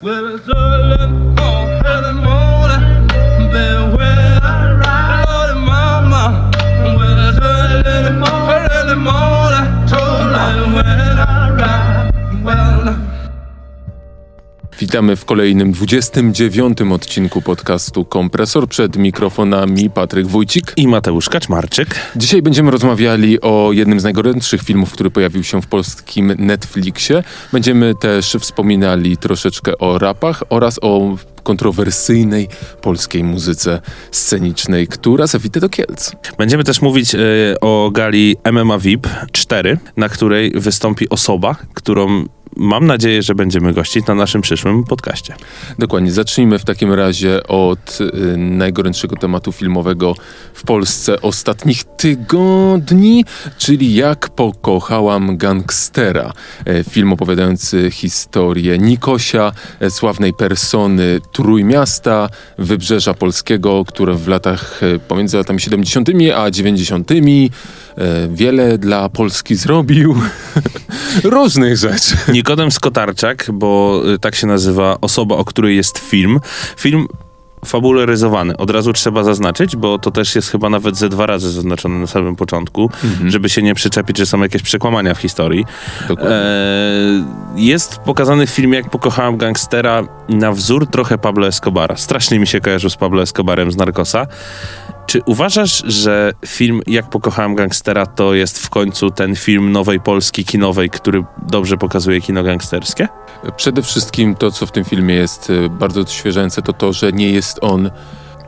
Well, it's all in more. Witamy w kolejnym 29 odcinku podcastu Kompresor. Przed mikrofonami Patryk Wójcik. i Mateusz Kaczmarczyk. Dzisiaj będziemy rozmawiali o jednym z najgorętszych filmów, który pojawił się w polskim Netflixie. Będziemy też wspominali troszeczkę o rapach oraz o kontrowersyjnej polskiej muzyce scenicznej, która zawita do Kielc. Będziemy też mówić e, o gali MMA VIP 4, na której wystąpi osoba, którą mam nadzieję, że będziemy gościć na naszym przyszłym podcaście. Dokładnie. Zacznijmy w takim razie od y, najgorętszego tematu filmowego w Polsce ostatnich tygodni, czyli Jak pokochałam gangstera. E, film opowiadający historię Nikosia, e, sławnej persony Trójmiasta, Wybrzeża Polskiego, które w latach e, pomiędzy latami 70. a 90. e, wiele dla Polski zrobił. Różnych rzeczy. Nikodem Skotarczak, bo y, tak się nazywa osoba, o której jest film. Film fabularyzowany. Od razu trzeba zaznaczyć, bo to też jest chyba nawet ze dwa razy zaznaczone na samym początku, żeby się nie przyczepić, że są jakieś przekłamania w historii. E, jest pokazany w filmie, jak pokochałem gangstera na wzór trochę Pablo Escobara. Strasznie mi się kojarzył z Pablo Escobarem z Narcosa. Czy uważasz, że film Jak pokochałem gangstera to jest w końcu ten film nowej Polski kinowej, który dobrze pokazuje kino gangsterskie? Przede wszystkim to, co w tym filmie jest e, bardzo odświeżające, to to, że nie jest on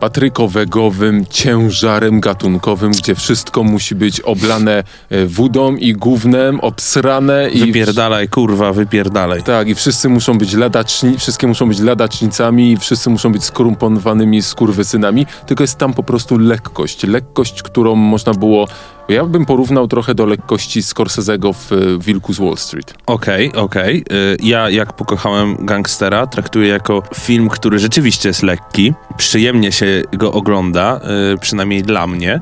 patrykowegowym ciężarem gatunkowym, gdzie wszystko musi być oblane e, wodą i gównem, obsrane i... Wypierdalaj, kurwa, wypierdalaj. Tak, i wszyscy muszą być ladaczni, wszystkie muszą być ladacznicami i wszyscy muszą być skorumponowanymi skurwysynami, tylko jest tam po prostu lekkość. Lekkość, którą można było... Ja bym porównał trochę do lekkości Scorsese'ego w e, Wilku z Wall Street. Okej, okej. Y, Ja, jak pokochałem gangstera, traktuję jako film, który rzeczywiście jest lekki. Przyjemnie się go ogląda, y, przynajmniej dla mnie.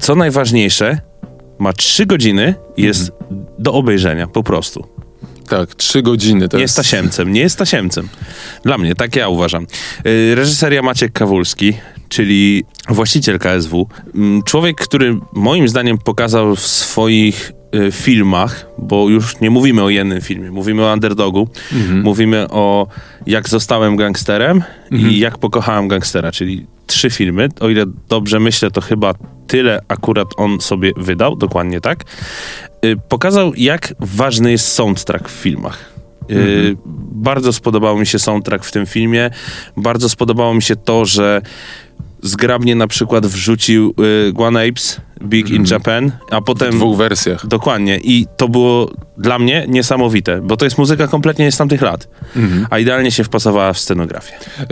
Co najważniejsze, ma trzy godziny jest do obejrzenia, po prostu. Tak, trzy godziny. To Nie jest tasiemcem, nie jest tasiemcem. Dla mnie, tak ja uważam. Reżyseria Maciek Kawulski, czyli właściciel KSW. Mm, Człowiek, który moim zdaniem pokazał w swoich y, filmach, bo już nie mówimy o jednym filmie, mówimy o Underdogu, mówimy o Jak zostałem gangsterem i Jak pokochałem gangstera, czyli trzy filmy. O ile dobrze myślę, to chyba tyle akurat on sobie wydał, dokładnie tak. Y, Pokazał, jak ważny jest soundtrack w filmach. Y, Bardzo spodobał mi się soundtrack w tym filmie. Bardzo spodobało mi się to, że zgrabnie na przykład wrzucił y, One Apes, Big in Japan, a w potem... dwóch wersjach. Dokładnie. I to było dla mnie niesamowite, bo to jest muzyka kompletnie nie z tamtych lat, a idealnie się wpasowała w scenografię. E,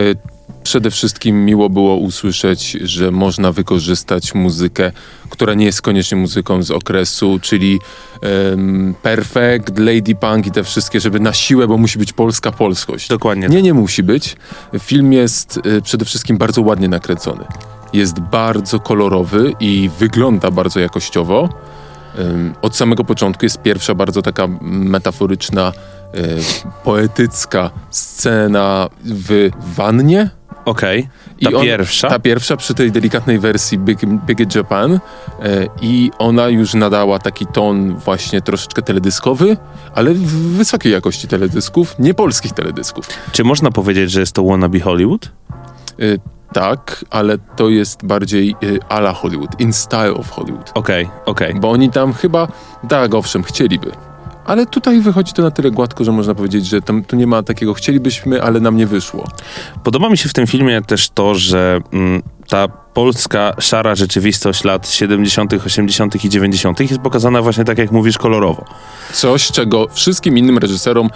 Przede wszystkim miło było usłyszeć, że można wykorzystać muzykę, która nie jest koniecznie muzyką z okresu, czyli em, Perfect, Lady Punk i te wszystkie, żeby na siłę, bo musi być polska polskość. Dokładnie Nie, nie musi być. Film jest e, przede wszystkim bardzo ładnie nakręcony. Jest bardzo kolorowy i wygląda bardzo jakościowo. Em, Od samego początku jest pierwsza bardzo taka metaforyczna, e, poetycka scena w wannie. Okej. I Ta on- pierwsza. Ta pierwsza przy tej delikatnej wersji Big, Big Japan e, i ona już nadała taki ton właśnie troszeczkę teledyskowy, ale w wysokiej jakości teledysków, nie polskich teledysków. Czy można powiedzieć, że jest to wannabe Hollywood? E, tak, ale to jest bardziej e, ala Hollywood, in style of Hollywood. Okej, okej. Bo oni tam chyba, tak, owszem, chcieliby. Ale tutaj wychodzi to na tyle gładko, że można powiedzieć, że tam, tu nie ma takiego chcielibyśmy, ale nam nie wyszło. Podoba mi się w tym filmie też to, że mm, ta polska szara rzeczywistość lat 70., 80. i 90. jest pokazana właśnie tak, jak mówisz, kolorowo. Coś, czego wszystkim innym reżyserom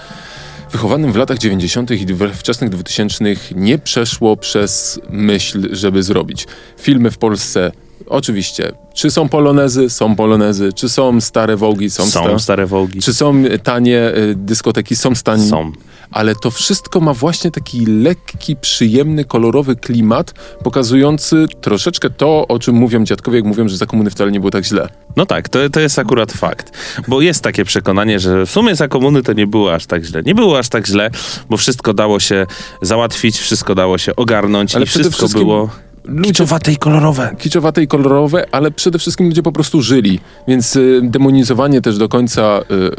wychowanym w latach 90. i wczesnych 2000 nie przeszło przez myśl, żeby zrobić. Filmy w Polsce, oczywiście, czy są polonezy? Są polonezy. Czy są stare wołgi? Są, Są sta- stare wołgi. Czy są tanie y, dyskoteki? Są stanie. Są. ale to wszystko ma właśnie taki lekki, przyjemny, kolorowy klimat, pokazujący troszeczkę to, o czym mówią dziadkowie, jak mówią, że za komuny wcale nie było tak źle. No tak, to, to jest akurat fakt. Bo jest takie przekonanie, że w sumie za komuny to nie było aż tak źle. Nie było aż tak źle, bo wszystko dało się załatwić, wszystko dało się ogarnąć Ale i wszystko wszystkim było ludzie- kiczowate i kolorowe. kiczowate i kolorowe, ale przede wszystkim ludzie po prostu żyli. Więc y, demonizowanie też do końca y,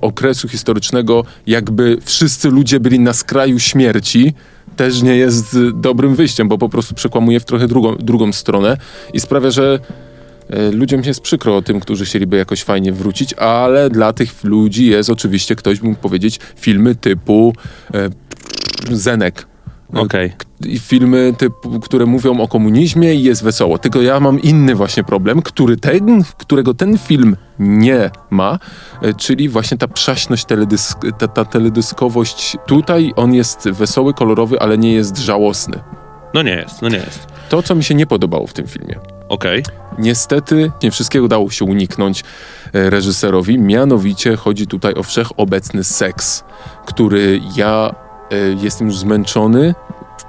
okresu historycznego, jakby wszyscy ludzie byli na skraju śmierci, też nie jest y, dobrym wyjściem, bo po prostu przekłamuje w trochę drugą, drugą stronę i sprawia, że y, ludziom jest przykro o tym, którzy chcieliby jakoś fajnie wrócić, ale dla tych ludzi jest oczywiście, ktoś mógł powiedzieć, filmy typu y, Zenek. Okej. I filmy, typu, które mówią o komunizmie i jest wesoło. Tylko ja mam inny właśnie problem, który ten, którego ten film nie ma, e, czyli właśnie ta przaśność, teledysk, ta, ta teledyskowość. Tutaj on jest wesoły, kolorowy, ale nie jest żałosny. No nie jest, no nie jest. To, co mi się nie podobało w tym filmie. Okej. Niestety nie wszystkiego dało się uniknąć e, reżyserowi, mianowicie chodzi tutaj o wszechobecny seks, który ja jestem już zmęczony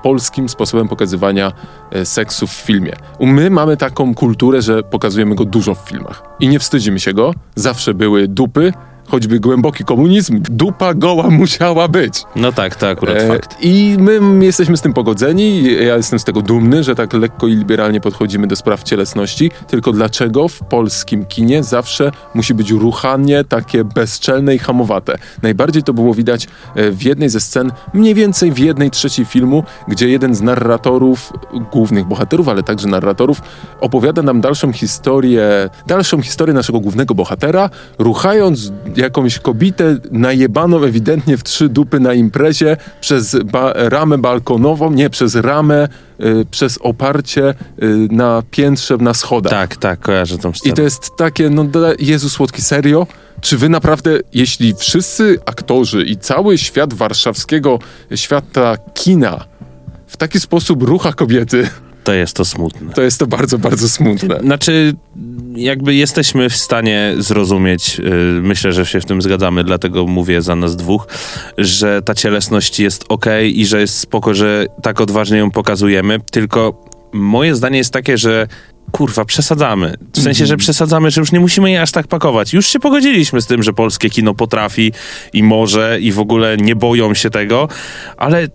polskim sposobem pokazywania e, seksu w filmie. My mamy taką kulturę, że pokazujemy go dużo w filmach i nie wstydzimy się go. Zawsze były dupy, choćby głęboki komunizm, dupa goła musiała być. No tak, to akurat E, fakt. I my jesteśmy z tym pogodzeni. Ja jestem z tego dumny, że tak lekko i liberalnie podchodzimy do spraw cielesności. Tylko dlaczego w polskim kinie zawsze musi być ruchanie takie bezczelne i hamowate? Najbardziej to było widać e, w jednej ze scen, mniej więcej w jednej trzeciej filmu, gdzie jeden z narratorów, głównych bohaterów, ale także narratorów, opowiada nam dalszą historię, dalszą historię naszego głównego bohatera, ruchając jakąś kobietę najebaną ewidentnie w trzy dupy na imprezie przez ba- ramę balkonową, nie, przez ramę, y, przez oparcie y, na piętrze na schodach. Tak, tak, kojarzę tą scenę. I to jest takie, no Jezu słodki, serio? Czy wy naprawdę, jeśli wszyscy aktorzy i cały świat warszawskiego, świata kina w taki sposób rucha kobiety, To jest to smutne. to jest to bardzo, bardzo smutne. Znaczy, jakby jesteśmy w stanie zrozumieć, yy, myślę, że się w tym zgadzamy, dlatego mówię za nas dwóch, że ta cielesność jest ok i że jest spoko, że tak odważnie ją pokazujemy, tylko moje zdanie jest takie, że kurwa, przesadzamy. W sensie, że przesadzamy, że już nie musimy jej aż tak pakować. Już się pogodziliśmy z tym, że polskie kino potrafi i może i w ogóle nie boją się tego, ale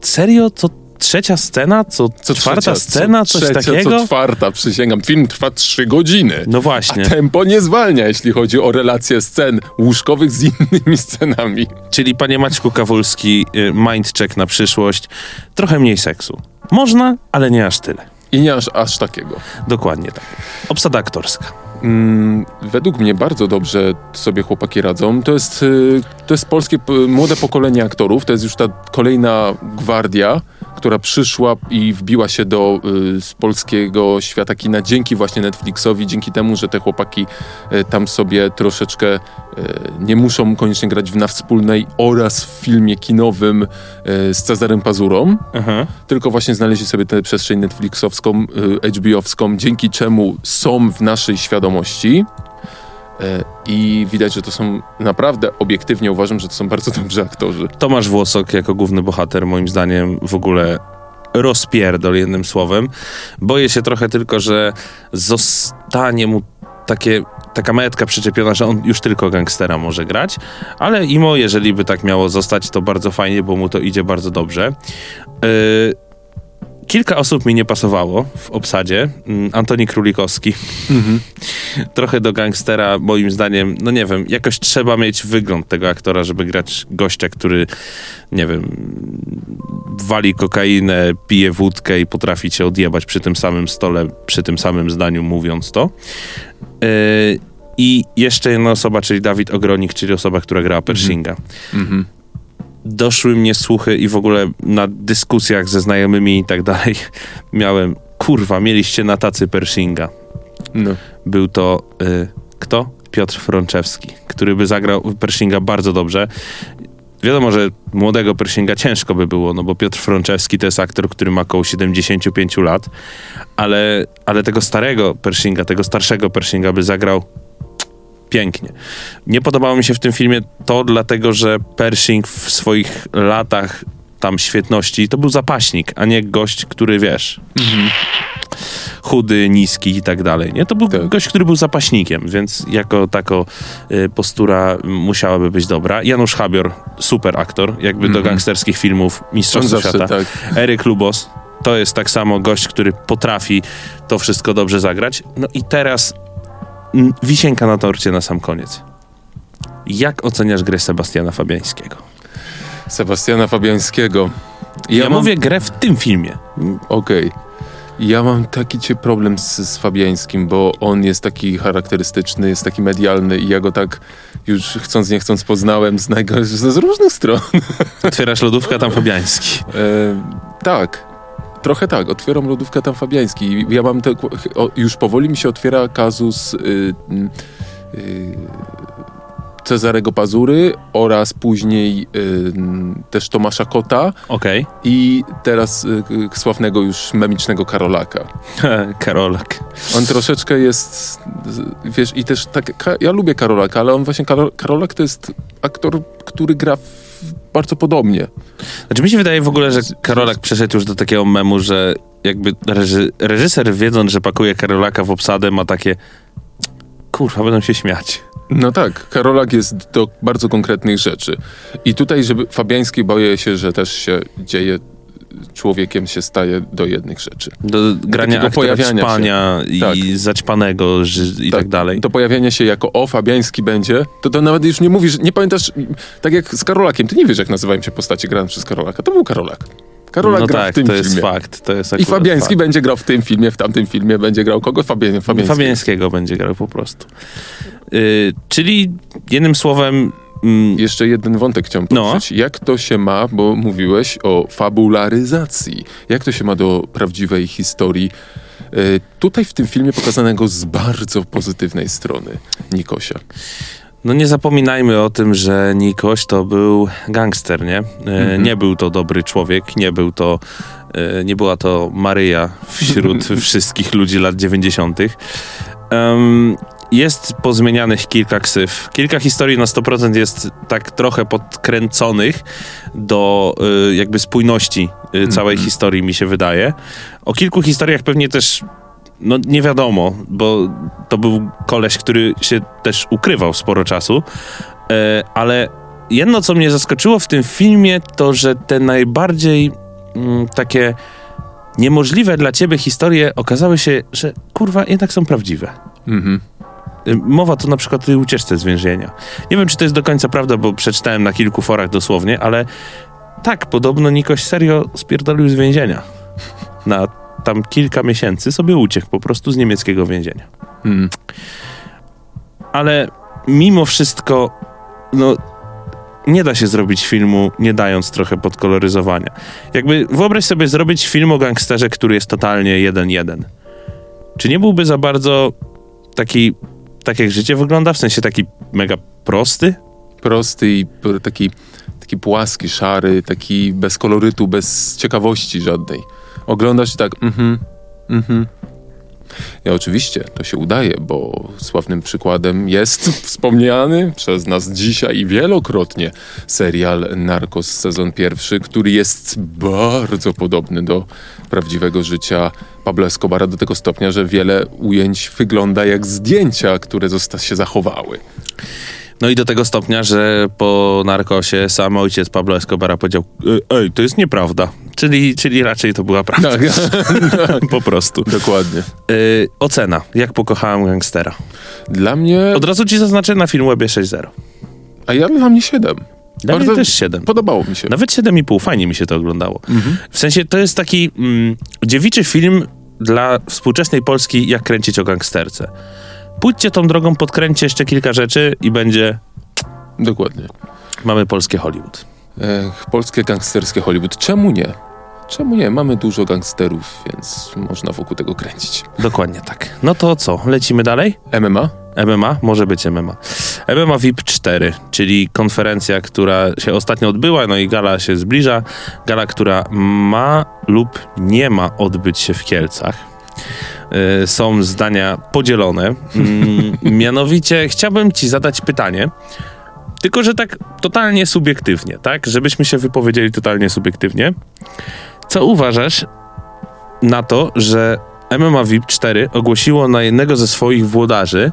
serio, co trzecia scena, co, Co czwarta trzecia, scena, co coś trzecia, takiego? Co czwarta, przysięgam. Film trwa trzy godziny. No właśnie. A tempo nie zwalnia, jeśli chodzi o relacje scen łóżkowych z innymi scenami. Czyli panie Maćku Kawulski, y, mind check na przyszłość, trochę mniej seksu. Można, ale nie aż tyle. I nie aż, aż takiego. Dokładnie tak. Obsada aktorska. Mm, według mnie bardzo dobrze sobie chłopaki radzą. To jest, y, to jest polskie młode pokolenie aktorów. To jest już ta kolejna gwardia, która przyszła i wbiła się do y, z polskiego świata kina dzięki właśnie Netflixowi, dzięki temu, że te chłopaki y, tam sobie troszeczkę y, nie muszą koniecznie grać w na wspólnej oraz w filmie kinowym y, z Cezarem Pazurą Aha. tylko właśnie znaleźli sobie tę przestrzeń Netflixowską, y, HBO-wską, dzięki czemu są w naszej świadomości. E, I widać, że to są naprawdę obiektywnie uważam, że to są bardzo dobrzy aktorzy. Tomasz Włosok jako główny bohater, moim zdaniem, w ogóle rozpierdol jednym słowem. Boję się trochę tylko, że zostanie mu takie, taka metka przyczepiona, że on już tylko gangstera może grać, ale imo, jeżeli by tak miało zostać, to bardzo fajnie, bo mu to idzie bardzo dobrze. Yy, Kilka osób mi nie pasowało w obsadzie. Mm, Antoni Królikowski. Trochę do gangstera, moim zdaniem, no nie wiem, jakoś trzeba mieć wygląd tego aktora, żeby grać gościa, który, nie wiem, wali kokainę, pije wódkę i potrafi cię odjebać przy tym samym stole, przy tym samym zdaniu mówiąc to. Yy, I jeszcze jedna osoba, czyli Dawid Ogronik, czyli osoba, która grała Pershinga Mhm. Doszły mnie słuchy i w ogóle na dyskusjach ze znajomymi i tak dalej miałem, kurwa, mieliście na tacy Pershinga. No. Był to, y, kto? Piotr Frączewski, który by zagrał Pershinga bardzo dobrze. Wiadomo, że młodego Pershinga ciężko by było, no bo Piotr Frączewski to jest aktor, który ma około 75 lat, ale, ale tego starego Pershinga, tego starszego Pershinga by zagrał pięknie. Nie podobało mi się w tym filmie to, dlatego że Pershing w swoich latach tam świetności to był zapaśnik, a nie gość, który wiesz. Chudy, niski i tak dalej. Nie? To był Tak. gość, który był zapaśnikiem, więc jako tako y, postura musiałaby być dobra. Janusz Habior, super aktor, jakby do gangsterskich filmów zawsze Świata. tak. Eryk Lubos to jest tak samo gość, który potrafi to wszystko dobrze zagrać. No i teraz wisienka na torcie na sam koniec. Jak oceniasz grę Sebastiana Fabiańskiego? Sebastiana Fabiańskiego. Ja, mam- mówię grę w tym filmie. Okej. Ja mam taki cię problem z, z Fabiańskim, bo on jest taki charakterystyczny, jest taki medialny i ja go tak już chcąc nie chcąc poznałem z, najgorszych, z różnych stron. Otwierasz lodówkę, tam Fabiański. E, tak. Trochę tak, otwieram lodówkę tam Fabiański. Ja mam te, o, już powoli mi się otwiera kazus y, y, Cezarego Pazury oraz później y, też Tomasza Kota Okej. i teraz y, sławnego już memicznego Karolaka. Karolak. On troszeczkę jest, wiesz, i też tak, ja lubię Karolaka, ale on właśnie, Karol, Karolak to jest aktor, który gra w, bardzo podobnie. Znaczy mi się wydaje w ogóle, że Karolak przeszedł już do takiego memu, że jakby reży, reżyser wiedząc, że pakuje Karolaka w obsadę ma takie kurwa, będą się śmiać. No tak, Karolak jest do bardzo konkretnych rzeczy. I tutaj, żeby Fabiański boję się, że też się dzieje, człowiekiem się staje do jednych rzeczy. Do grania aktora pojawiania się. i Tak. zaćpanego i tak, dalej. To pojawienie się jako o, Fabiański będzie, to to nawet już nie mówisz, nie pamiętasz, tak jak z Karolakiem, ty nie wiesz, jak nazywają się postacie grane przez Karolaka. To był Karolak. Karolak no gra tak, w tym to filmie. jest fakt. To jest I Fabiański fakt. będzie grał w tym filmie, w tamtym filmie, będzie grał kogo? Fabiański. Fabiańskiego będzie grał po prostu. Y, czyli jednym słowem... mm, Jeszcze jeden wątek chciałem No. poruszyć. Jak to się ma, bo mówiłeś o fabularyzacji. Jak to się ma do prawdziwej historii? Y, tutaj w tym filmie pokazanego z bardzo pozytywnej strony Nikosia. No nie zapominajmy o tym, że Nikoś to był gangster, nie? E, Nie był to dobry człowiek, nie był to, e, nie była to Maryja wśród wszystkich ludzi lat 90. Em, jest pozmienianych kilka ksyw. Kilka historii na 100% jest tak trochę podkręconych do e, jakby spójności e, całej historii, mi się wydaje. O kilku historiach pewnie też no nie wiadomo, bo to był koleś, który się też ukrywał sporo czasu, e, ale jedno, co mnie zaskoczyło w tym filmie, to, że te najbardziej mm, takie niemożliwe dla ciebie historie okazały się, że kurwa jednak są prawdziwe. Mhm. Y, Mowa tu na przykład o tej ucieczce z więzienia. Nie wiem, czy to jest do końca prawda, bo przeczytałem na kilku forach dosłownie, ale tak, podobno Nikoś serio spierdolił z więzienia. Na tam kilka miesięcy sobie uciekł po prostu z niemieckiego więzienia. Mhm. Ale mimo wszystko, no, nie da się zrobić filmu, nie dając trochę podkoloryzowania. Jakby wyobraź sobie zrobić film o gangsterze, który jest totalnie jeden-jeden. Czy nie byłby za bardzo taki, tak jak życie wygląda, w sensie taki mega prosty? Prosty i taki, taki płaski, szary, taki bez kolorytu, bez ciekawości żadnej. Oglądasz i tak, mhm, mhm. Ja oczywiście, to się udaje, bo sławnym przykładem jest wspomniany przez nas dzisiaj wielokrotnie serial Narcos sezon pierwszy, który jest bardzo podobny do prawdziwego życia Pablo Escobara do tego stopnia, że wiele ujęć wygląda jak zdjęcia, które zosta się zachowały. No i do tego stopnia, że po narkosie sam ojciec Pablo Escobara powiedział "E, ej, to jest nieprawda. Czyli, czyli raczej to była prawda. Tak, po prostu. dokładnie. Yy, ocena. Jak pokochałem gangstera. Dla mnie, Od razu ci zaznaczę na Filmwebie 6.0. a ja dla mnie 7. Dla mnie też 7. Podobało mi się. Nawet 7,5. Fajnie mi się to oglądało. W sensie to jest taki mm, dziewiczy film dla współczesnej Polski, jak kręcić o gangsterce. Pójdźcie tą drogą, podkręćcie jeszcze kilka rzeczy i będzie... Dokładnie. Mamy polskie Hollywood. Polskie gangsterskie Hollywood. Czemu nie? Czemu nie? Mamy dużo gangsterów, więc można wokół tego kręcić. Dokładnie tak. No to co? Lecimy dalej? MMA? MMA? Może być MMA. MMA VIP 4, czyli konferencja, która się ostatnio odbyła, no i gala się zbliża. Gala, która ma lub nie ma odbyć się w Kielcach. e, są zdania podzielone. Mm, mianowicie chciałbym ci zadać pytanie, tylko że tak totalnie subiektywnie, tak? Żebyśmy się wypowiedzieli totalnie subiektywnie. Co uważasz na to, że MMA VIP 4 ogłosiło na jednego ze swoich włodarzy,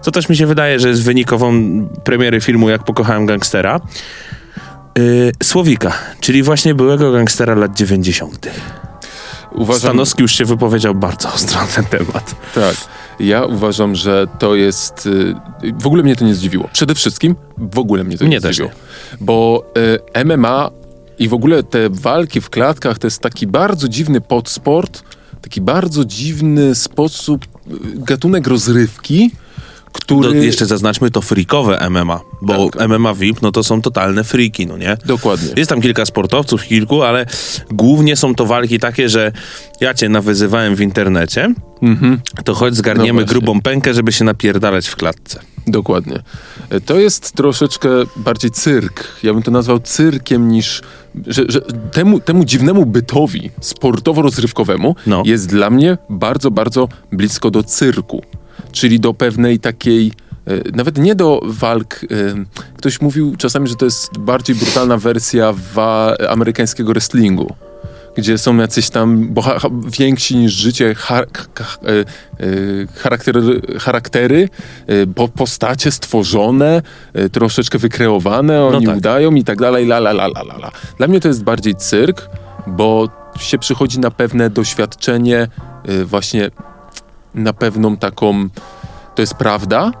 co też mi się wydaje, że jest wynikową premiery filmu Jak pokochałem gangstera, yy, Słowika, czyli właśnie byłego gangstera lat 90. Uważam, Stanowski już się wypowiedział bardzo ostro na ten temat. Tak. Ja uważam, że to jest. y, W ogóle mnie to nie zdziwiło. Przede wszystkim w ogóle mnie to nie Mnie zdziwiło. Bo y, MMA i w ogóle te walki w klatkach to jest taki bardzo dziwny podsport, taki bardzo dziwny sposób, y, gatunek rozrywki, który. To jeszcze zaznaczmy to freakowe MMA, bo Tak. MMA VIP no to są totalne freaki, no nie? Dokładnie. Jest tam kilka sportowców, kilku, ale głównie są to walki takie, że ja cię nawyzywałem w internecie, to chodź No zgarniemy właśnie. grubą pękę, żeby się napierdalać w klatce. Dokładnie. E, To jest troszeczkę bardziej cyrk. Ja bym to nazwał cyrkiem niż. Że, że temu, temu dziwnemu bytowi sportowo-rozrywkowemu No. jest dla mnie bardzo, bardzo blisko do cyrku. Czyli do pewnej takiej. e, Nawet nie do walk. e, Ktoś mówił czasami, że to jest bardziej brutalna wersja amerykańskiego wrestlingu gdzie są jacyś tam więksi niż życie e, charaktery, charaktery po- postacie stworzone, troszeczkę wykreowane, oni tak. udają i tak dalej, la, la, la, la, la, la. Dla mnie to jest bardziej cyrk, bo się przychodzi na pewne doświadczenie, właśnie na pewną taką, to jest prawda,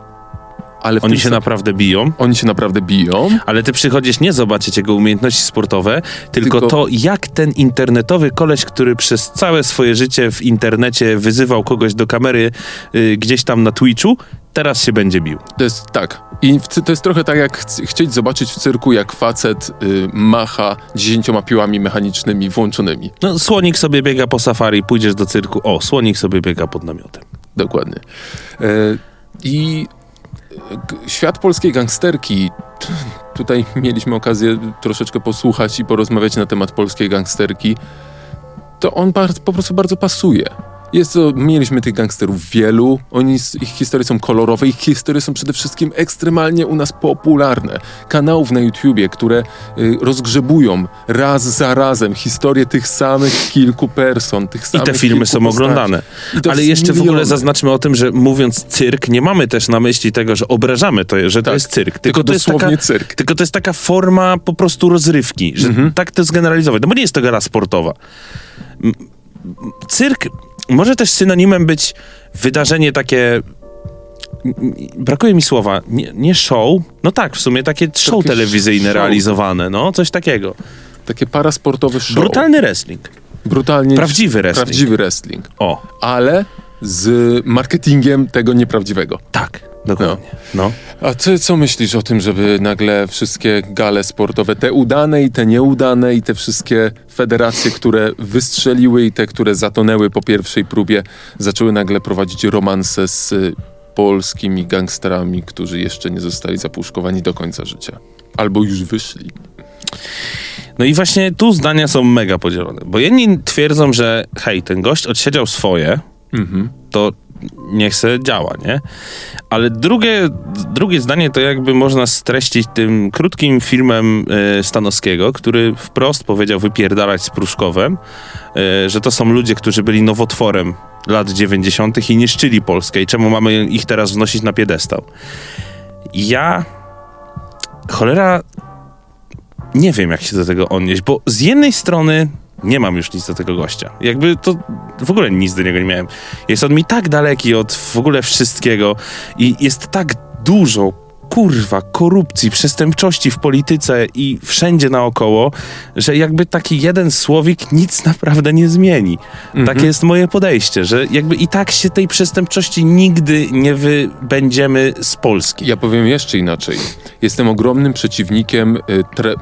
ale Oni się naprawdę biją, oni się naprawdę biją. ale ty przychodzisz nie zobaczyć jego umiejętności sportowe, tylko, Tylko- to, jak ten internetowy koleś, który przez całe swoje życie w internecie wyzywał kogoś do kamery y, gdzieś tam na Twitchu, teraz się będzie bił. To jest tak. I to jest trochę tak, jak chc- chcieć zobaczyć w cyrku, jak facet y, macha dziesięcioma piłami mechanicznymi włączonymi. No, słonik sobie biega po safari, pójdziesz do cyrku, o, słonik sobie biega pod namiotem. Dokładnie. E, I świat polskiej gangsterki. Tutaj mieliśmy okazję troszeczkę posłuchać i porozmawiać na temat polskiej gangsterki. To on po prostu bardzo pasuje. Jest to, mieliśmy tych gangsterów wielu, oni, ich historie są kolorowe, ich historie są przede wszystkim ekstremalnie u nas popularne. Kanałów na YouTubie, które y, rozgrzebują raz za razem historię tych samych kilku person, tych I samych te filmy są postaci. oglądane. I to Ale jeszcze w ogóle miliony. zaznaczmy o tym, że mówiąc cyrk, nie mamy też na myśli tego, że obrażamy to, że to Tak, jest cyrk. tylko Tylko to jest, taka, cyrk. tylko to jest taka forma po prostu rozrywki, że Mhm. tak to zgeneralizować. No bo nie jest to gra sportowa. Cyrk może też synonimem być wydarzenie takie. Brakuje mi słowa. Nie, nie show. No tak, w sumie takie show Takie telewizyjne show. realizowane, no coś takiego. Takie parasportowe show. Brutalny wrestling. Brutalnie. Prawdziwy wrestling. Prawdziwy wrestling. O, Ale z marketingiem tego nieprawdziwego. tak, dokładnie. No. A ty co myślisz o tym, żeby nagle wszystkie gale sportowe, te udane i te nieudane i te wszystkie federacje, które wystrzeliły i te, które zatonęły po pierwszej próbie, zaczęły nagle prowadzić romanse z y, polskimi gangsterami, którzy jeszcze nie zostali zapuszkowani do końca życia. Albo już wyszli. No i właśnie tu zdania są mega podzielone, bo jedni twierdzą, że hej, ten gość odsiedział swoje, Mhm. to niech se działa, nie? Ale drugie, drugie zdanie to jakby można streścić tym krótkim filmem e, Stanowskiego, który wprost powiedział wypierdalać z Pruszkowem, e, że to są ludzie, którzy byli nowotworem lat 90. i niszczyli Polskę i czemu mamy ich teraz wnosić na piedestał. Ja cholera nie wiem, jak się do tego odnieść, bo z jednej strony nie mam już nic do tego gościa. Jakby to w ogóle nic do niego nie miałem. Jest on mi tak daleki od w ogóle wszystkiego i jest tak dużo kurwa korupcji, przestępczości w polityce i wszędzie naokoło, że jakby taki jeden słowik nic naprawdę nie zmieni. Takie jest moje podejście, że jakby i tak się tej przestępczości nigdy nie wybędziemy z Polski. Ja powiem jeszcze inaczej. Jestem ogromnym przeciwnikiem y,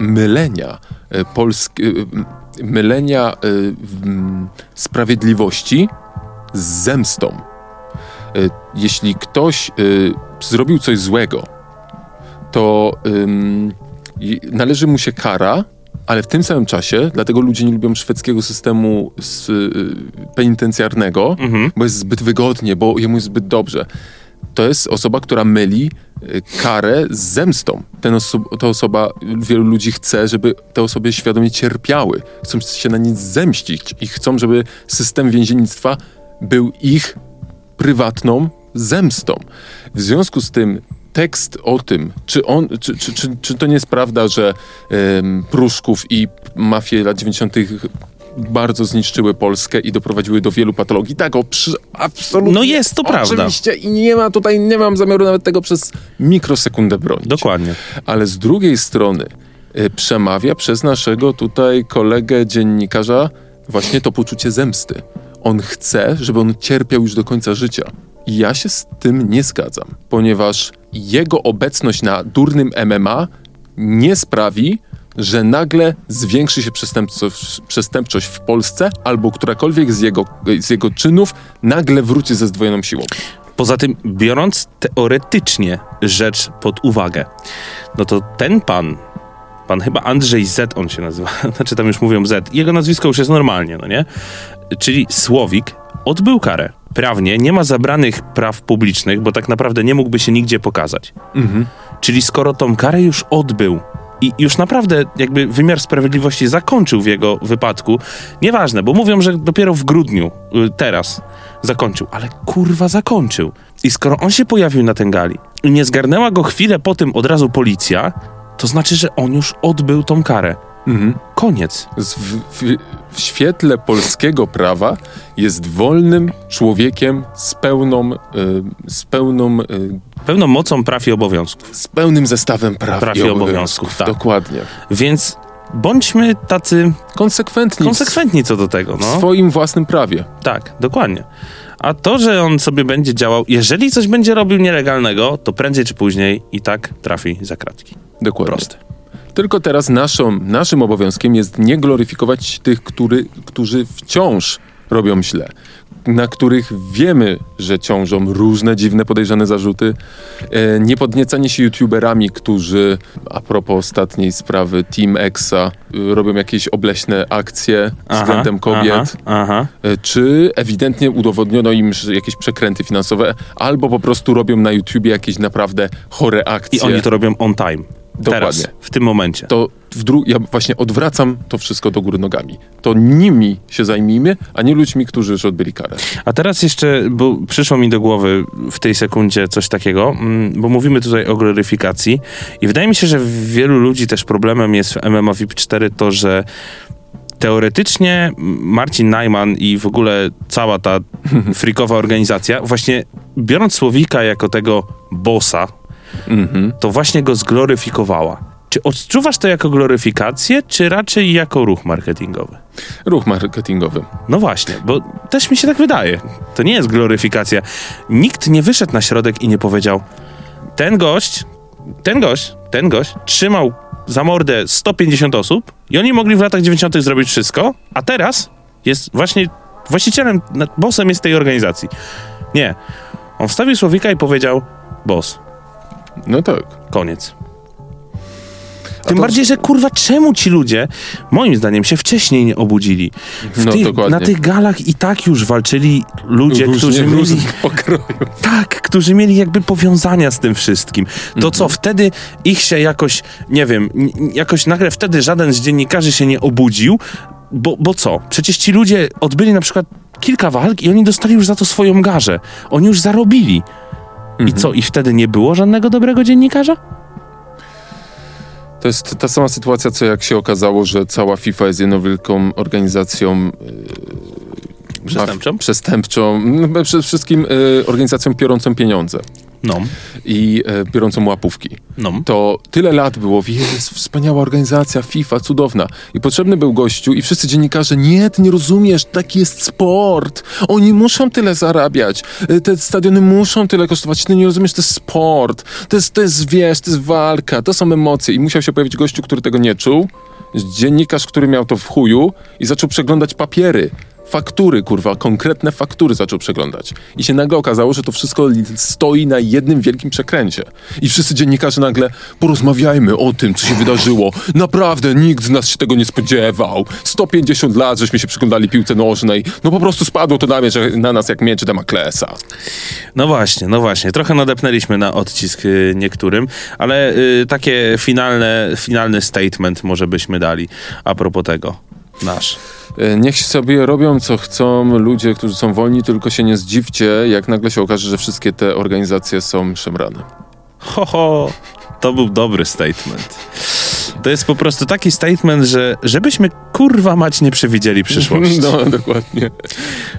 mylenia y, y, y, mylenia y, sprawiedliwości z zemstą. Y, Jeśli ktoś y, zrobił coś złego, to należy mu się kara Ale w tym samym czasie, dlatego ludzie nie lubią szwedzkiego systemu y, penitencjarnego, bo jest zbyt wygodnie, bo jemu jest zbyt dobrze. To jest osoba, która myli karę z zemstą. Ten oso- ta osoba, wielu ludzi chce, żeby te osoby świadomie cierpiały. Chcą się na nic zemścić i chcą, żeby system więziennictwa był ich prywatną zemstą. W związku z tym tekst o tym, czy, on, czy, czy, czy, czy to nie jest prawda, że em, Pruszków i mafie lat 90. bardzo zniszczyły Polskę i doprowadziły do wielu patologii. Tak, o, przy, absolutnie. No jest to prawda. Oczywiście i nie ma tutaj, nie mam zamiaru nawet tego przez mikrosekundę bronić. Dokładnie. Ale z drugiej strony y, przemawia przez naszego tutaj kolegę dziennikarza właśnie to poczucie zemsty. On chce, żeby on cierpiał już do końca życia. I ja się z tym nie zgadzam, ponieważ jego obecność na durnym MMA nie sprawi, że nagle zwiększy się przestępczość, przestępczość w Polsce, albo którakolwiek z jego, z jego czynów nagle wróci ze zdwojoną siłą. Poza tym, biorąc teoretycznie rzecz pod uwagę, no to ten pan, pan chyba Andrzej Z, on się nazywa, znaczy tam już mówią Z, jego nazwisko już jest normalnie, no nie? Czyli Słowik odbył karę. Prawnie nie ma zabranych praw publicznych, bo tak naprawdę nie mógłby się nigdzie pokazać. Czyli skoro tą karę już odbył i już naprawdę jakby wymiar sprawiedliwości zakończył w jego wypadku, nieważne, bo mówią, że dopiero w grudniu, y, teraz, zakończył, ale kurwa zakończył. I skoro on się pojawił na ten gali i nie zgarnęła go chwilę po tym od razu policja, to znaczy, że on już odbył tą karę. Koniec. Z- w, w, w świetle polskiego prawa jest wolnym człowiekiem z pełną, y, z pełną, y, Pełną mocą praw i obowiązków. z pełnym zestawem praw, Praw i i obowiązków. obowiązków, tak. Dokładnie. Więc bądźmy tacy Konsekwentni, konsekwentni co do tego. w No. swoim własnym prawie. Tak, dokładnie. A to, że on sobie będzie działał, jeżeli coś będzie robił nielegalnego, to prędzej czy później i tak trafi za kratki. Dokładnie. Proste. Tylko teraz naszą, naszym obowiązkiem jest nie gloryfikować tych, który, którzy wciąż robią źle, na których wiemy, że ciążą różne dziwne podejrzane zarzuty, e, nie podniecanie się youtuberami, którzy a propos ostatniej sprawy Team Exa y, robią jakieś obleśne akcje względem kobiet. Aha, aha. E, czy ewidentnie udowodniono im jakieś przekręty finansowe, albo po prostu robią na YouTubie jakieś naprawdę chore akcje. I oni to robią on time. Teraz, Dokładnie. w tym momencie. to w dru- ja właśnie odwracam to wszystko do góry nogami. To nimi się zajmijmy, a nie ludźmi, którzy już odbyli karę. A teraz jeszcze, bo przyszło mi do głowy w tej sekundzie coś takiego, mm, bo mówimy tutaj o gloryfikacji i wydaje mi się, że wielu ludzi też problemem jest w MMA VIP 4 to, że teoretycznie Marcin Najman i w ogóle cała ta frikowa organizacja, właśnie biorąc Słowika jako tego bossa, to właśnie go zgloryfikowała. Czy odczuwasz to jako gloryfikację, czy raczej jako ruch marketingowy? Ruch marketingowy. No właśnie, bo też mi się tak wydaje. To nie jest gloryfikacja. Nikt nie wyszedł na środek i nie powiedział: Ten gość, ten gość, ten gość trzymał za mordę 150 osób i oni mogli w latach 90. zrobić wszystko, a teraz jest właśnie właścicielem, bossem jest tej organizacji. Nie. On wstawił słowika i powiedział: Boss, No tak. koniec. Tym to- bardziej, że kurwa, czemu ci ludzie, moim zdaniem, się wcześniej nie obudzili? W No, tych, na tych galach i tak już walczyli ludzie, Różnie, którzy mieli, tak, którzy mieli jakby powiązania z tym wszystkim. To co, wtedy ich się jakoś, nie wiem, jakoś nagle wtedy żaden z dziennikarzy się nie obudził, bo, bo co? Przecież ci ludzie odbyli na przykład kilka walk i oni dostali już za to swoją garzę. Oni już zarobili. I co, i wtedy nie było żadnego dobrego dziennikarza? To jest ta sama sytuacja, co jak się okazało, że cała FIFA jest jedną wielką organizacją y, Przestępczą? maf- przestępczą, no, przede wszystkim y, organizacją piorącą pieniądze No, i y, biorącą łapówki. no. To tyle lat było, jest wspaniała organizacja, FIFA, cudowna. I potrzebny był gościu i wszyscy dziennikarze, nie, ty nie rozumiesz, taki jest sport. Oni muszą tyle zarabiać. Y, Te stadiony muszą tyle kosztować. Ty nie rozumiesz, to jest sport. To jest, to jest, wiesz, to jest walka, to są emocje. I musiał się pojawić gościu, który tego nie czuł. Dziennikarz, który miał to w chuju i zaczął przeglądać papiery. Faktury, kurwa, konkretne faktury zaczął przeglądać. I się nagle okazało, że to wszystko stoi na jednym wielkim przekręcie. I wszyscy dziennikarze nagle, porozmawiajmy o tym, co się wydarzyło. Naprawdę, nikt z nas się tego nie spodziewał. 150 lat, żeśmy się przyglądali piłce nożnej. No po prostu spadło to na, na nas jak miecz Demaklesa. No właśnie, no właśnie. Trochę nadepnęliśmy na odcisk y, niektórym, ale y, takie finalne, finalny statement może byśmy dali a propos tego. Nasz. E, Niech sobie robią co chcą ludzie, którzy są wolni, tylko się nie zdziwcie, jak nagle się okaże, że wszystkie te organizacje są szemrane. Ho, ho, to był dobry statement. To jest po prostu taki statement, że żebyśmy kurwa mać nie przewidzieli przyszłości. No, dokładnie.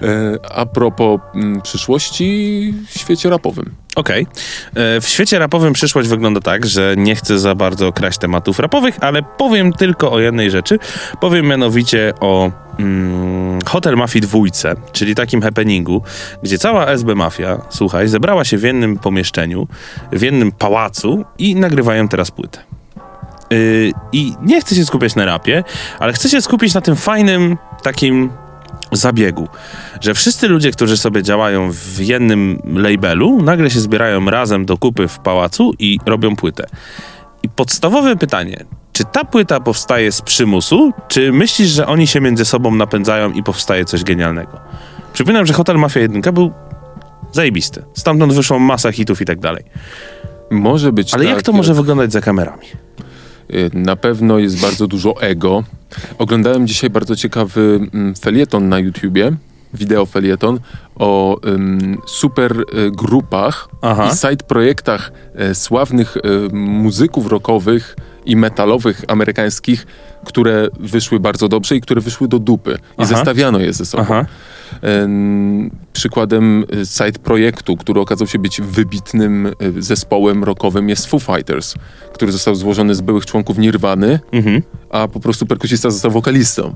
E, a propos mm, przyszłości w świecie rapowym. Okej. E, W świecie rapowym przyszłość wygląda tak, że nie chcę za bardzo kraść tematów rapowych, ale powiem tylko o jednej rzeczy. Powiem mianowicie o mm, Hotel Mafii dwójce, czyli takim happeningu, gdzie cała SB Mafia, słuchaj, zebrała się w jednym pomieszczeniu, w jednym pałacu i nagrywają teraz płytę. Yy, I nie chcę się skupiać na rapie, ale chcę się skupić na tym fajnym takim zabiegu, że wszyscy ludzie, którzy sobie działają w jednym labelu, nagle się zbierają razem do kupy w pałacu i robią płytę. I podstawowe pytanie, czy ta płyta powstaje z przymusu, czy myślisz, że oni się między sobą napędzają i powstaje coś genialnego? Przypominam, że Hotel Mafia 1 był zajebisty. Stamtąd wyszło masa hitów i tak dalej. Może być Ale tak, jak to może wyglądać za kamerami? Y, Na pewno jest bardzo dużo ego. Oglądałem dzisiaj bardzo ciekawy mm, felieton na YouTubie, wideo felieton o ym, super y, grupach Aha. i side projektach y, sławnych y, muzyków rockowych i metalowych amerykańskich, które wyszły bardzo dobrze i które wyszły do dupy. I Aha. zestawiano je ze sobą. Aha. Em, Przykładem y, side projektu, który okazał się być wybitnym y, zespołem rockowym jest Foo Fighters, który został złożony z byłych członków Nirwany, Mhm. a po prostu perkusista został wokalistą.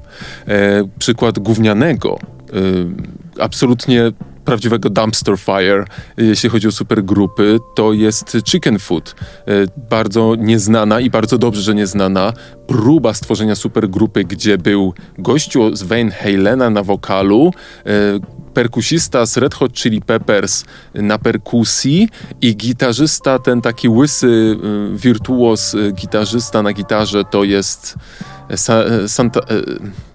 E, przykład gównianego, y, absolutnie prawdziwego dumpster fire, jeśli chodzi o supergrupy, to jest Chicken Foot. E, bardzo nieznana i bardzo dobrze, że nieznana próba stworzenia supergrupy, gdzie był gościu z Van Halena na wokalu, e, perkusista z Red Hot Chili Peppers na perkusji i gitarzysta, ten taki łysy y, wirtuos gitarzysta na gitarze to jest Sa, e, Santa, e,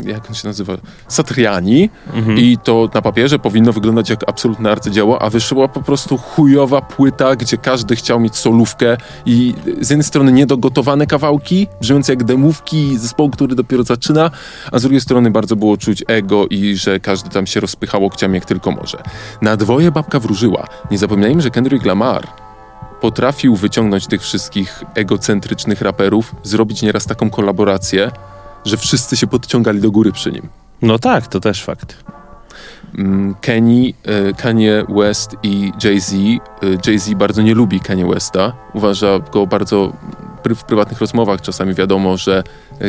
jak on się nazywa? Satriani i to na papierze powinno wyglądać jak absolutne arcydzieło, a wyszła po prostu chujowa płyta, gdzie każdy chciał mieć solówkę i z jednej strony niedogotowane kawałki, brzmiące jak demówki zespołu, który dopiero zaczyna, a z drugiej strony bardzo było czuć ego i że każdy tam się rozpychał łokciami jak tylko może. Na dwoje babka wróżyła. Nie zapominajmy, że Kendrick Lamar potrafił wyciągnąć tych wszystkich egocentrycznych raperów, zrobić nieraz taką kolaborację, że wszyscy się podciągali do góry przy nim. No tak, to też fakt. Mm, Kenny, e, Kanye West i Jay-Z. e, Jay-Z bardzo nie lubi Kanye Westa. Uważa go bardzo pr- w prywatnych rozmowach czasami wiadomo, że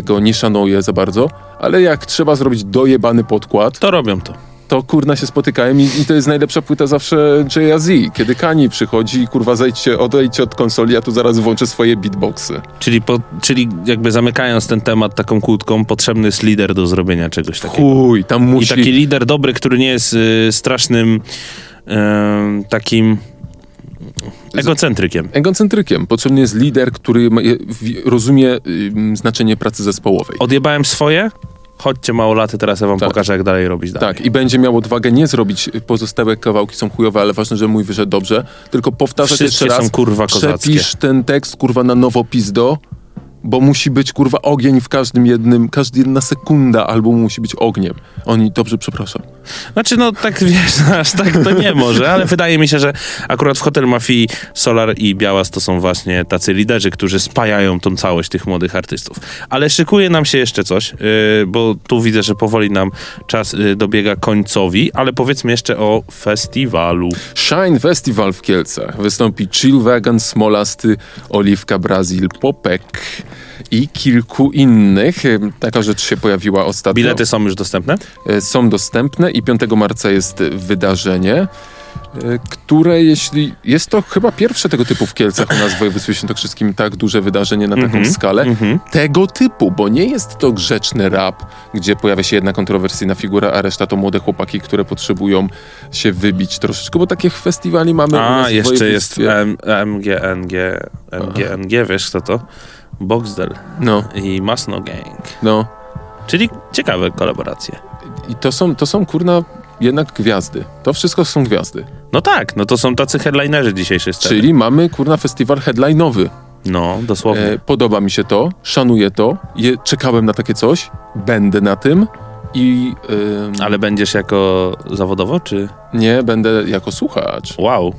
go nie szanuje za bardzo, ale jak trzeba zrobić dojebany podkład, To robią to. To kurna się spotykają i, i to jest najlepsza płyta zawsze Jay-Z. Kiedy Kanye przychodzi i kurwa zejdźcie, odejdźcie od konsoli, ja tu zaraz włączę swoje beatboxy. Czyli, po, czyli jakby zamykając ten temat taką kłódką, potrzebny jest lider do zrobienia czegoś takiego. Chuj, tam I musi... taki lider dobry, który nie jest y, strasznym em, takim egocentrykiem. Egocentrykiem. Potrzebny jest lider, który rozumie znaczenie pracy zespołowej. Odjebałem swoje, chodźcie małolaty, teraz ja wam Tak. pokażę, jak dalej robić dalej. Tak, i będzie miał odwagę nie zrobić pozostałe kawałki są chujowe, ale ważne, że mój wyszedł dobrze, tylko powtarzać jeszcze raz. są, kurwa, kozackie. Przepisz ten tekst kurwa na nowo pizdo, bo musi być kurwa ogień w każdym jednym, każda jedna sekunda albumu musi być ogniem. Oni, dobrze, przepraszam. Znaczy, no tak wiesz, aż tak to nie może, ale wydaje mi się, że akurat w Hotel Mafii Solar i Białas to są właśnie tacy liderzy, którzy spajają tą całość tych młodych artystów. Ale szykuje nam się jeszcze coś, yy, bo tu widzę, że powoli nam czas yy, dobiega końcowi, ale powiedzmy jeszcze o festiwalu. Shine Festival w Kielcach. Wystąpi Chillwagon, Smolasty, Oliwka Brazil, Popek i kilku innych. Taka rzecz się pojawiła ostatnio. Bilety są już dostępne? E, są dostępne i 5 marca jest wydarzenie. e, które jeśli... Jest to chyba pierwsze tego typu w Kielcach u nas w województwie świętokrzyskim tak duże wydarzenie na taką Mhm, skalę. mhm. Tego typu, bo nie jest to grzeczny rap, gdzie pojawia się jedna kontrowersyjna figura, a reszta to młode chłopaki, które potrzebują się wybić troszeczkę, bo takich festiwali mamy u nas A, jeszcze jest MGNG, MGNG, wiesz kto to? Boxdel No, i Masno Gang. no. Czyli ciekawe kolaboracje. I to są, to są kurna jednak gwiazdy. To wszystko są gwiazdy. No tak, no to są tacy headlinerzy dzisiejszej sceny. Czyli mamy kurna festiwal headline'owy. No, dosłownie. E, podoba mi się to, szanuję to, je, czekałem na takie coś, będę na tym i ym, Ale będziesz jako zawodowo, czy? nie będę jako słuchacz, Wow.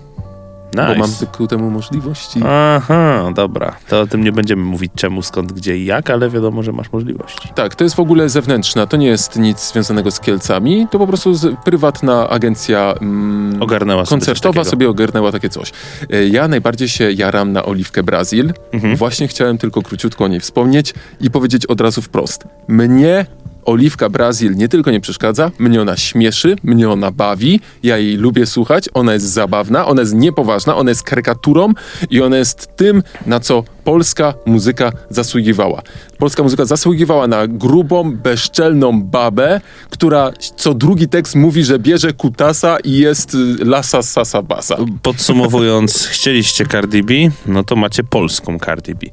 Nice. bo mam ku temu możliwości. Aha, dobra. To o tym nie będziemy mówić czemu, skąd, gdzie i jak, ale wiadomo, że masz możliwości. Tak, to jest w ogóle zewnętrzna, to nie jest nic związanego z Kielcami, to po prostu z, prywatna agencja mm, Ogarnęła sobie koncertowa sobie ogarnęła takie coś. E, Ja najbardziej się jaram na Oliwkę Brazil. Mhm. Właśnie chciałem tylko króciutko o niej wspomnieć i powiedzieć od razu wprost. Mnie Oliwka Brazil nie tylko nie przeszkadza, mnie ona śmieszy, mnie ona bawi, ja jej lubię słuchać, ona jest zabawna, ona jest niepoważna, ona jest karykaturą i ona jest tym, na co polska muzyka zasługiwała. Polska muzyka zasługiwała na grubą, bezczelną babę, która co drugi tekst mówi, że bierze kutasa i jest y, lasa sasa basa. Podsumowując, chcieliście Cardi B, no to macie polską Cardi B.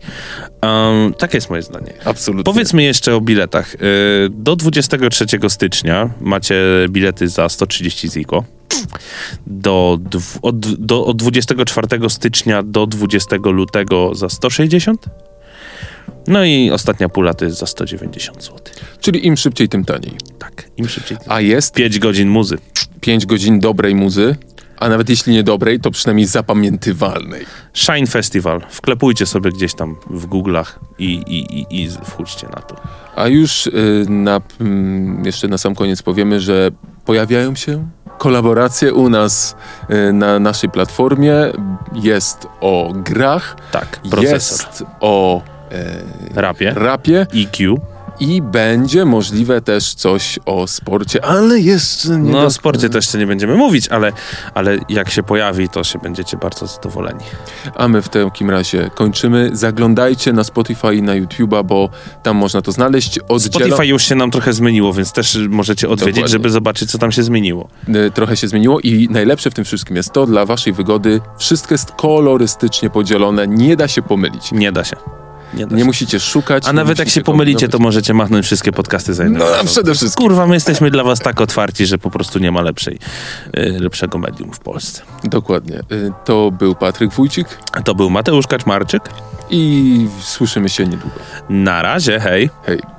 Um, takie jest moje zdanie. Absolutnie. Powiedzmy jeszcze o biletach. Y, Do 23 stycznia macie bilety za 130 ziko. Do, od, do, od 24 stycznia do 20 lutego za 160. No i ostatnia pula to jest za 190 zł. Czyli im szybciej, tym taniej. Tak, im szybciej. A jest 5 godzin muzy. 5 godzin dobrej muzy, a nawet jeśli nie dobrej, to przynajmniej zapamiętywalnej. Shine Festival. Wklepujcie sobie gdzieś tam w Google'ach i, i, i, i wchódźcie na to. A już y, na, mm, jeszcze na sam koniec powiemy, że pojawiają się kolaboracje u nas y, na naszej platformie. Jest o grach, Tak, procesor. jest o e, Rapie. rapie EQ. I będzie możliwe też coś o sporcie, ale jeszcze nie No do- o sporcie też jeszcze nie będziemy mówić, ale, ale jak się pojawi, to się będziecie bardzo zadowoleni. A my w takim razie kończymy. Zaglądajcie na Spotify i na YouTube'a, bo tam można to znaleźć. Oddzielo... Spotify już się nam trochę zmieniło, więc też możecie odwiedzić, Dokładnie. żeby zobaczyć, co tam się zmieniło. Y, trochę się zmieniło i najlepsze w tym wszystkim jest to, dla waszej wygody wszystko jest kolorystycznie podzielone, nie da się pomylić. Nie da się. Nie, Nie musicie szukać. A nawet jak się pomylicie, to możecie machnąć wszystkie podcasty za jednym No a razem. przede wszystkim. Kurwa, my jesteśmy dla was tak otwarci, że po prostu nie ma lepszej, y, lepszego medium w Polsce. Dokładnie. Y, To był Patryk Wójcik To był Mateusz Kaczmarczyk. i słyszymy się niedługo. Na razie, hej. Hej.